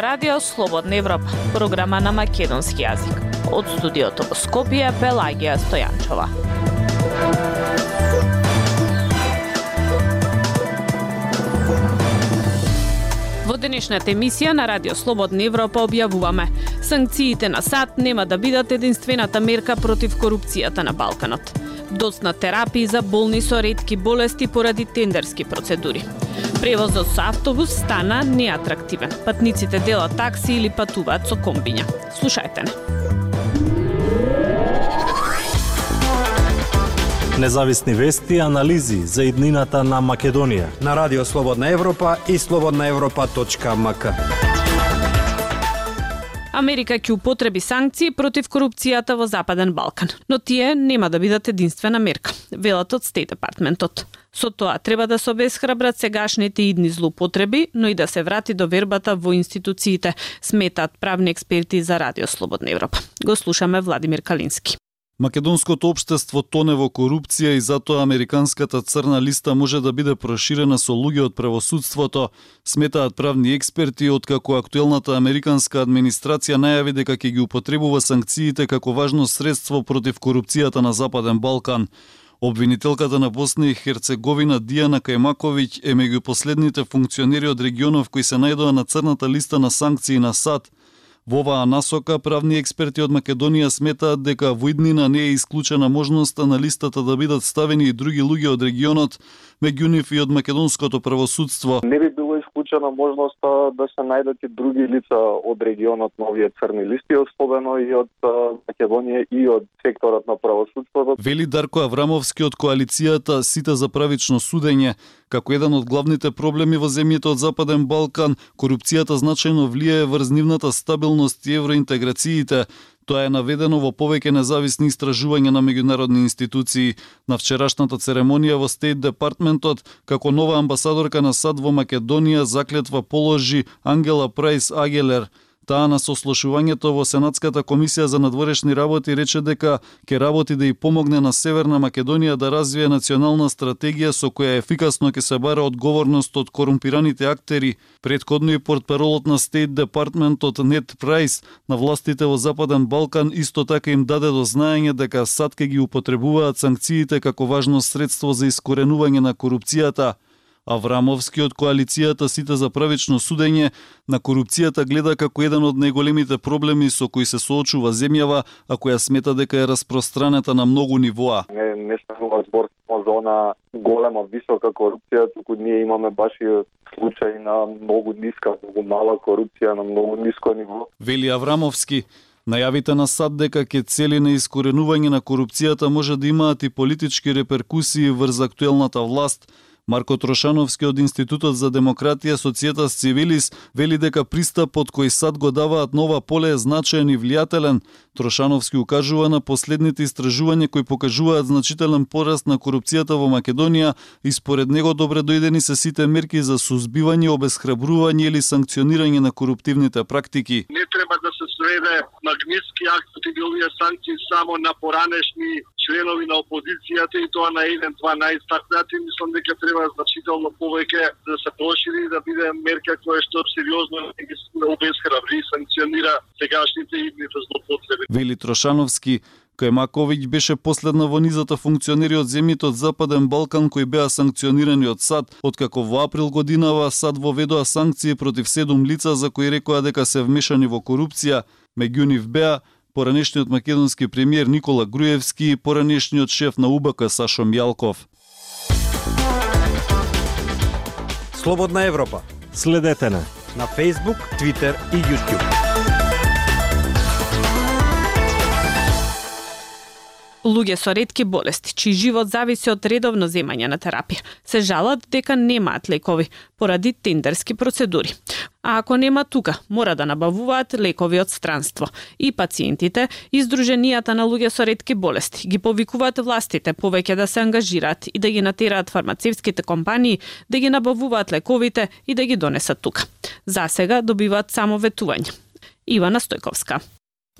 ова радио Слободна Европа, програма на македонски јазик. Од студиото во Скопје Пелагија Стојанчова. Во денешната емисија на Радио Слободна Европа објавуваме Санкциите на САД нема да бидат единствената мерка против корупцијата на Балканот. Доцна терапии за болни со ретки болести поради тендерски процедури. Превозот со автобус стана неатрактивен. Патниците делат такси или патуваат со комбиња. Слушајте не. Независни вести и анализи за иднината на Македонија. На Радио Слободна Европа и слободнаевропа.мк. Америка ќе употреби санкции против корупцијата во Западен Балкан, но тие нема да бидат единствена мерка, велат од Стейт Департментот. Со тоа треба да се обесхрабрат сегашните идни злоупотреби, но и да се врати до вербата во институциите, сметаат правни експерти за Радио Слободна Европа. Го слушаме Владимир Калински. Македонското општество тоне во корупција и затоа американската црна листа може да биде проширена со луѓе од правосудството, сметаат правни експерти, откако актуелната американска администрација најави дека ќе ги употребува санкциите како важно средство против корупцијата на Западен Балкан. Обвинителката на Босна и Херцеговина Дијана Кајмаковиќ е меѓу последните функционери од регионов кои се најдоа на црната листа на санкции на САД – Во оваа насока, правни експерти од Македонија сметаат дека во иднина не е исклучена можноста на листата да бидат ставени и други луѓе од регионот, меѓу нив и од македонското правосудство. Не би исклучена можноста да се најдат и други лица од регионот на овие црни листи, особено и од Македонија и од секторот на правосудството. Вели Дарко Аврамовски од коалицијата Сите за правично судење, како еден од главните проблеми во земјите од Западен Балкан, корупцијата значајно влијае врз нивната стабилност и евроинтеграциите, Тоа е наведено во повеќе независни истражувања на меѓународни институции. На вчерашната церемонија во Стейт Департментот, како нова амбасадорка на САД во Македонија, заклетва положи Ангела Прайс Агелер – Таа на сослушувањето во Сенатската комисија за надворешни работи рече дека ќе работи да и помогне на Северна Македонија да развие национална стратегија со која ефикасно ќе се бара одговорност од корумпираните актери. Предходно и портпаролот на Стейт Департментот Нет Прайс на властите во Западен Балкан исто така им даде до знаење дека САД ќе ги употребуваат санкциите како важно средство за искоренување на корупцијата. Аврамовски од коалицијата Сите за правично судење на корупцијата гледа како еден од најголемите проблеми со кои се соочува земјава, а која смета дека е распространета на многу нивоа. Не, не станува збор за она голема, висока корупција, туку ние имаме баш и случаи на многу ниска, многу мала корупција на многу ниско ниво. Вели Аврамовски, Најавите на САД дека ќе цели на искоренување на корупцијата може да имаат и политички реперкусии врз актуелната власт, Марко Трошановски од Институтот за демократија Социетас Цивилис вели дека пристапот кој сад го даваат нова поле е значаен и влијателен. Трошановски укажува на последните истражувања кои покажуваат значителен пораст на корупцијата во Македонија и според него добре дојдени се сите мерки за сузбивање, обесхрабрување или санкционирање на коруптивните практики. Не треба да сведе магнитски акт и овие санкции само на поранешни членови на опозицијата и тоа на еден, два најстакнати, мислам дека треба значително повеќе да се прошири да биде мерка која што сериозно ги и санкционира сегашните идните злопотреби. Вели Трошановски, Кајмаковиќ беше последна во низата функционери од земјите од Западен Балкан кои беа санкционирани од САД, откако во април годинава САД воведоа санкции против седум лица за кои рекоа дека се вмешани во корупција, меѓу нив беа поранешниот македонски премиер Никола Груевски и поранешниот шеф на УБК Сашо Мјалков. Слободна Европа. Следете на на Facebook, Twitter и YouTube. Луѓе со ретки болести, чиј живот зависи од редовно земање на терапија, се жалат дека немаат лекови поради тендерски процедури. А ако нема тука, мора да набавуваат лекови од странство. И пациентите, и на луѓе со ретки болести ги повикуваат властите повеќе да се ангажираат и да ги натераат фармацевските компании да ги набавуваат лековите и да ги донесат тука. За сега добиваат само ветување. Ивана Стојковска.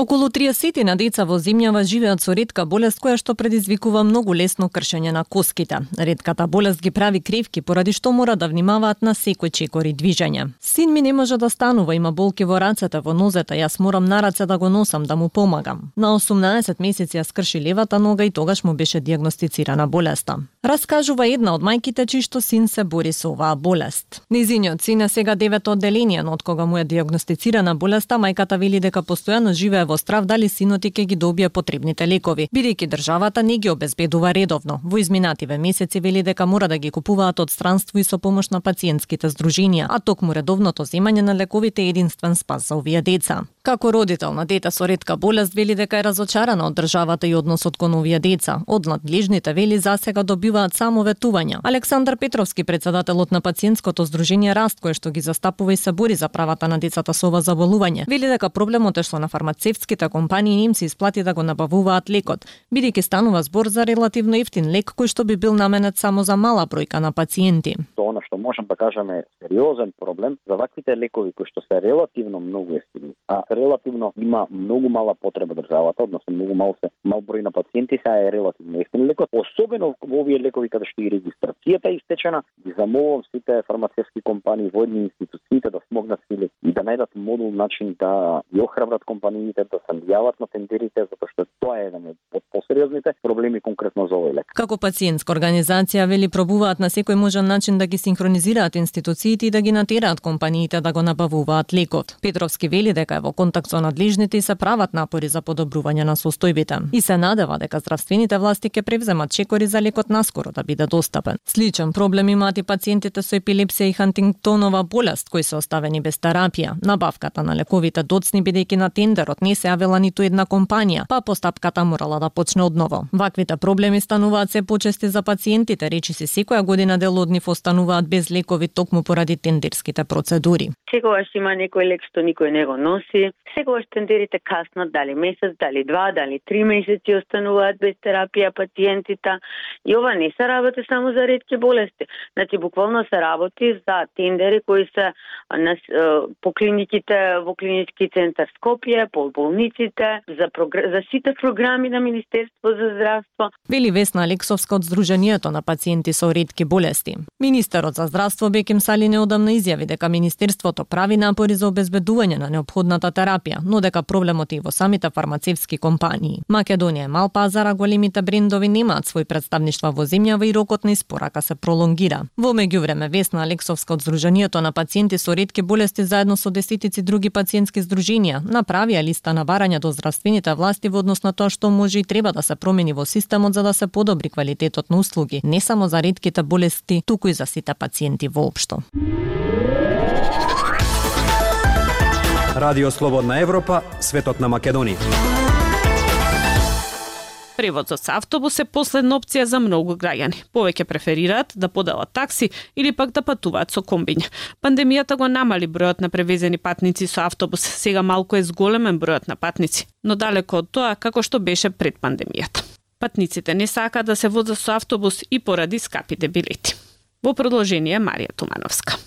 Околу 30 на деца во земјава живеат со ретка болест која што предизвикува многу лесно кршење на коските. Ретката болест ги прави кревки поради што мора да внимаваат на секој чекор и движење. Син ми не може да станува, има болки во рацете, во нозете, јас морам на раце да го носам да му помагам. На 18 месеци ја скрши левата нога и тогаш му беше диагностицирана болеста. Раскажува една од мајките чиј што син се бори со оваа болест. Низиниот син е сега девето одделение, но од кога му е диагностицирана болеста, мајката вели дека постојано живее во страв дали синот ќе ги добие потребните лекови, бидејќи државата не ги обезбедува редовно. Во изминативе месеци вели дека мора да ги купуваат од странство и со помош на пациентските здруженија, а токму редовното земање на лековите е единствен спас за овие деца. Како родител на дете со ретка болест вели дека е разочарана од државата и односот кон овие деца. Од надлежните вели за сега добиваат само ветувања. Александар Петровски, председателот на пациентското здружение Раст, кој што ги застапува и се бори за правата на децата со ова заболување, вели дека проблемот е што на фармацевтските компании им се исплати да го набавуваат лекот, бидејќи станува збор за релативно ефтин лек кој што би бил наменет само за мала бројка на пациенти. Тоа што можам да кажам е сериозен проблем за ваквите лекови кои што се релативно многу ефтини, а релативно има многу мала потреба државата, односно многу мал се мал број на пациенти, се е релативно ефтин лекот, особено во овие лекови каде што и регистрацијата е истечена, ги замолувам сите фармацевски компании, војни институциите да смогнат сили и да најдат модул начин да ја охрабрат компаниите да се јават на тендерите затоа што тоа е еден од посериозните проблеми конкретно за овој лек. Како пациентска организација вели пробуваат на секој можен начин да ги синхронизираат институциите и да ги натераат компаниите да го набавуваат лекот. Петровски вели дека е во контакт со надлежните и се прават напори за подобрување на состојбите. И се надева дека здравствените власти ќе превземат чекори за лекот наскоро да биде достапен. Сличен проблем имаат и пациентите со епилепсија и Хантингтонова болест кои се оставени без терапија. Набавката на лековите доцни бидејќи на тендерот не се јавила ниту една компанија, па постапката морала да почне одново. Ваквите проблеми стануваат се почести за пациентите, речи се секоја година дел од нив остануваат без лекови токму поради тендерските процедури. Секогаш има некој лек што никој не го носи. Секогаш тендерите каснат, дали месец, дали два, дали три месеци остануваат без терапија пациентите. И ова не се работи само за ретки болести. Значи, буквално се работи за тендери кои се на, по клиниките во клинички центар Скопје, по болниците, за, за сите програми на Министерство за здравство. Вели Весна Алексовска од Сдруженијето на пациенти со ретки болести. Министерот за здравство Беким Сали неодамна изјави дека Министерството прави напори за обезбедување на необходната терапија, но дека проблемот е во самите фармацевски компании. Македонија е мал пазар, а големите брендови немаат свој представништва во земјава и рокот на испорака се пролонгира. Во меѓувреме Весна Алексовска од Сдруженијето на пациенти со ретки болести заедно со десетици други пациентски здруженија направија листа на барања до здравствените власти во однос на тоа што може и треба да се промени во системот за да се подобри квалитетот на услуги, не само за ретките болести, туку и за сите пациенти воопшто. Радио Слободна Европа, светот на Македонија. Превозот со автобус е последна опција за многу граѓани. Повеќе преферираат да поделат такси или пак да патуваат со комбиња. Пандемијата го намали бројот на превезени патници со автобус. Сега малку е зголемен бројот на патници, но далеко од тоа како што беше пред пандемијата. Патниците не сакаат да се возат со автобус и поради скапите билети. Во продолжение Марија Тумановска.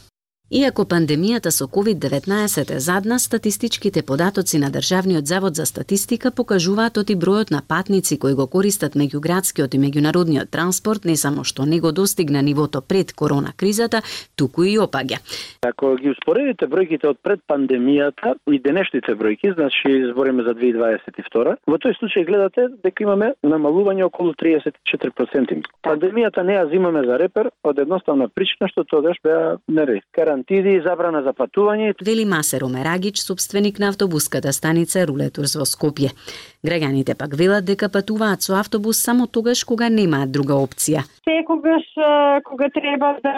Иако пандемијата со COVID-19 е задна, статистичките податоци на Државниот завод за статистика покажуваат оти бројот на патници кои го користат меѓуградскиот и меѓународниот транспорт не само што не го достигна нивото пред корона кризата, туку и опаѓа. Ако ги успоредите бројките од пред пандемијата и денешните бројки, значи збориме за 2022, во тој случај гледате дека имаме намалување околу 34%. Пандемијата не ја зимаме за репер од едноставна причина што тогаш беа мери карантиди и забрана за патување. Вели Масеро Мерагич, собственик на автобуската станица Рулетурс во Скопје. Граѓаните пак велат дека патуваат со автобус само тогаш кога немаат друга опција. Секогаш кога треба да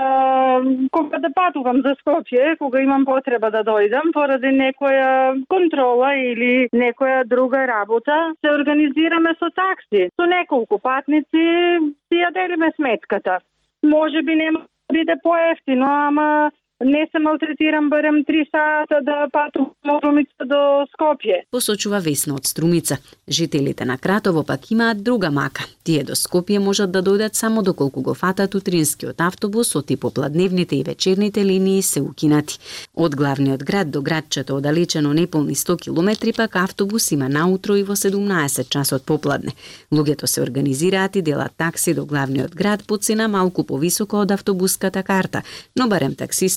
кога да патувам за Скопје, кога имам потреба да дојдам поради некоја контрола или некоја друга работа, се организираме со такси. Со неколку патници си ја делиме сметката. Може би нема биде поевтино, ама не се малтретирам барем 3 сата да патувам од Струмица до Скопје. Посочува Весна од Струмица. Жителите на Кратово пак имаат друга мака. Тие до Скопје можат да дојдат само доколку го фатат утринскиот автобус, оти попладневните и вечерните линии се укинати. Од главниот град до градчето оддалечено неполни 100 километри пак автобус има наутро и во 17 часот попладне. Луѓето се организираат и делат такси до главниот град по цена малку повисока од автобуската карта, но барем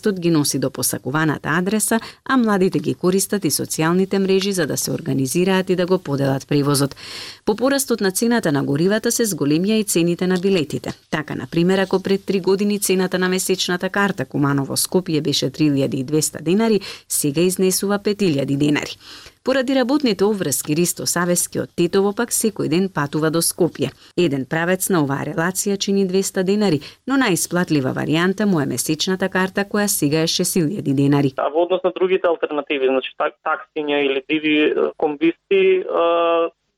таксистот ги носи до посакуваната адреса, а младите ги користат и социјалните мрежи за да се организираат и да го поделат превозот. По порастот на цената на горивата се зголемија и цените на билетите. Така, на пример, ако пред три години цената на месечната карта Куманово Скопје беше 3200 денари, сега изнесува 5000 денари. Поради работните обврски Ристо Савески од Тетово пак секој ден патува до Скопје. Еден правец на оваа релација чини 200 денари, но најисплатлива варијанта му е месечната карта која сега е 6000 денари. А во однос на другите алтернативи, значи таксиња или диви комбисти,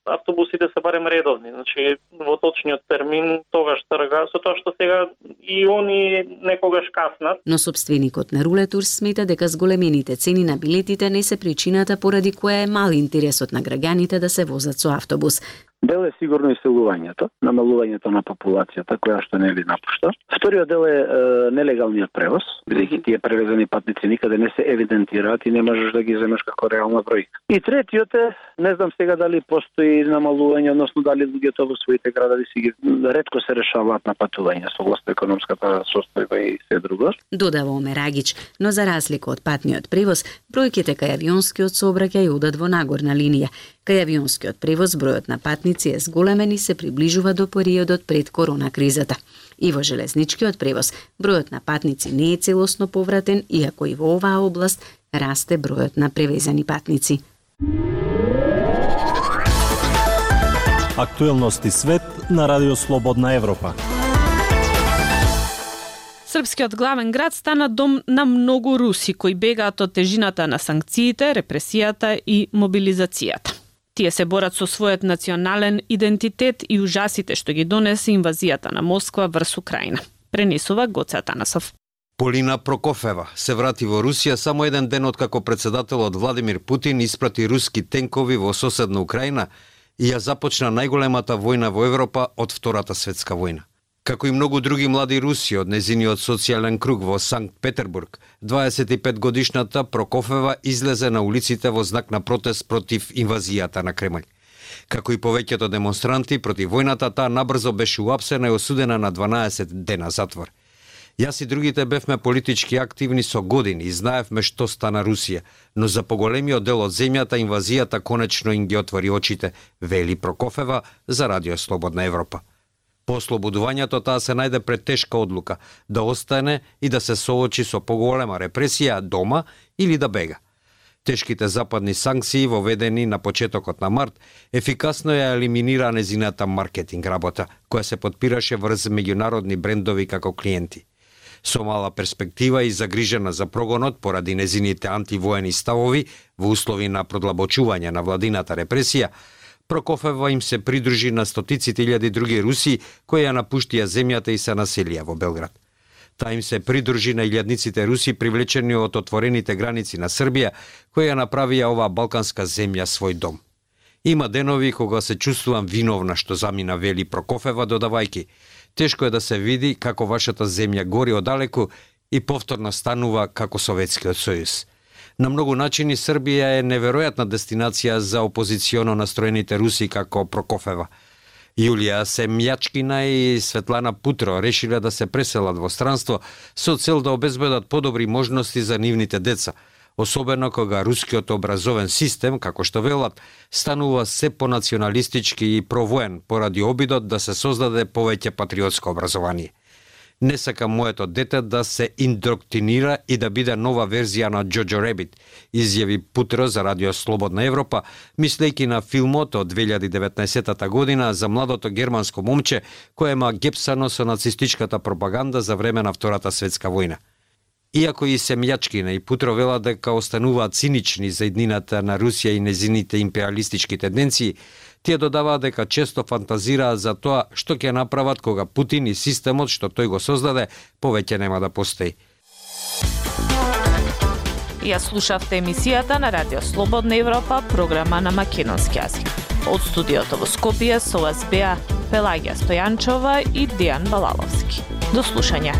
автобусите се барем редовни, значи во точниот термин тогаш трга, со тоа што сега и они некогаш каснат. Но собственикот на Рулетур смета дека зголемените цени на билетите не се причината поради која е мал интересот на граѓаните да се возат со автобус. Дел е сигурно иселувањето, намалувањето на популацијата која што нели напушта. Вториот дел е, е нелегалниот превоз, бидејќи тие превезени патници никаде не се евидентираат и не можеш да ги земеш како реална бројка. И третиот е, не знам сега дали постои намалување, односно дали луѓето во своите градови си ги ретко се решаваат на патување согласно економската состојба и се друго. Додава Омерагич, но за разлика од патниот превоз, бројките кај авионскиот сообраќај одат во нагорна линија. Кај авионскиот превоз бројот на патници е зголемен и се приближува до периодот пред корона кризата. И во железничкиот превоз, бројот на патници не е целосно повратен, иако и во оваа област расте бројот на превезени патници. Актуелности свет на Радио Слободна Европа. Српскиот главен град стана дом на многу руси кои бегаат од тежината на санкциите, репресијата и мобилизацијата. Тие се борат со својот национален идентитет и ужасите што ги донесе инвазијата на Москва врз Украина. Пренесува Гоце Атанасов. Полина Прокофева се врати во Русија само еден ден откако председателот Владимир Путин испрати руски тенкови во соседна Украина и ја започна најголемата војна во Европа од Втората светска војна. Како и многу други млади руси од незиниот социјален круг во Санкт Петербург, 25 годишната Прокофева излезе на улиците во знак на протест против инвазијата на Кремљ. Како и повеќето демонстранти против војната, таа набрзо беше уапсена и осудена на 12 дена затвор. Јас и другите бевме политички активни со години и знаевме што стана Русија, но за поголемиот дел од земјата инвазијата конечно им ги отвори очите, вели Прокофева за Радио Слободна Европа. По ослободувањето таа се најде пред тешка одлука да остане и да се соочи со поголема репресија дома или да бега. Тешките западни санкции воведени на почетокот на март ефикасно ја елиминира незината маркетинг работа, која се подпираше врз меѓународни брендови како клиенти. Со мала перспектива и загрижена за прогонот поради незините антивоени ставови во услови на продлабочување на владината репресија, Прокофева им се придружи на стотиците илјади други руси кои ја напуштија земјата и се населија во Белград. Та им се придружи на илјадниците руси привлечени од отворените граници на Србија, кои ја направија оваа балканска земја свој дом. Има денови кога се чувствувам виновна што замина вели Прокофева додавајки. Тешко е да се види како вашата земја гори одалеку и повторно станува како Советскиот сојуз. На многу начини Србија е неверојатна дестинација за опозиционо настроените руси како Прокофева. Јулија Семјачкина и Светлана Путро решиле да се преселат во странство со цел да обезбедат подобри можности за нивните деца, особено кога рускиот образовен систем, како што велат, станува се понационалистички и провоен поради обидот да се создаде повеќе патриотско образование. Не сакам моето дете да се индоктринира и да биде нова верзија на Джоджо Ребит, изјави Путро за Радио Слободна Европа, мислејќи на филмот од 2019 година за младото германско момче кое ма гепсано со нацистичката пропаганда за време на Втората светска војна. Иако и Семјачкина и Путро вела дека остануваат цинични за иднината на Русија и незините империалистички тенденции, Тие додаваат дека често фантазираат за тоа што ќе направат кога Путин и системот што тој го создаде повеќе нема да постои. Ја слушавте емисијата на Радио Слободна Европа, програма на македонски јазик. Од студиото во Скопје со вас беа Пелагија Стојанчова и Дијан Балаловски. До слушање.